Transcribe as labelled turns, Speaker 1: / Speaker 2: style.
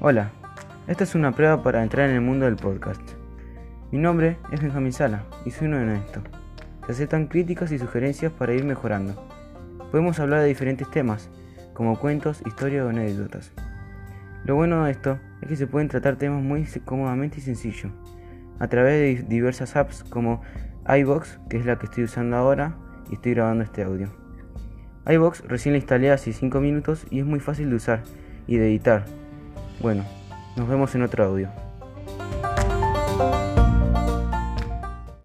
Speaker 1: Hola, esta es una prueba para entrar en el mundo del podcast. Mi nombre es Benjamín Sala y soy uno de estos. Se aceptan críticas y sugerencias para ir mejorando. Podemos hablar de diferentes temas, como cuentos, historias o anécdotas. Lo bueno de esto es que se pueden tratar temas muy cómodamente y sencillo, a través de diversas apps como iBox, que es la que estoy usando ahora y estoy grabando este audio. iBox recién la instalé hace 5 minutos y es muy fácil de usar y de editar. Bueno, nos vemos en otro audio.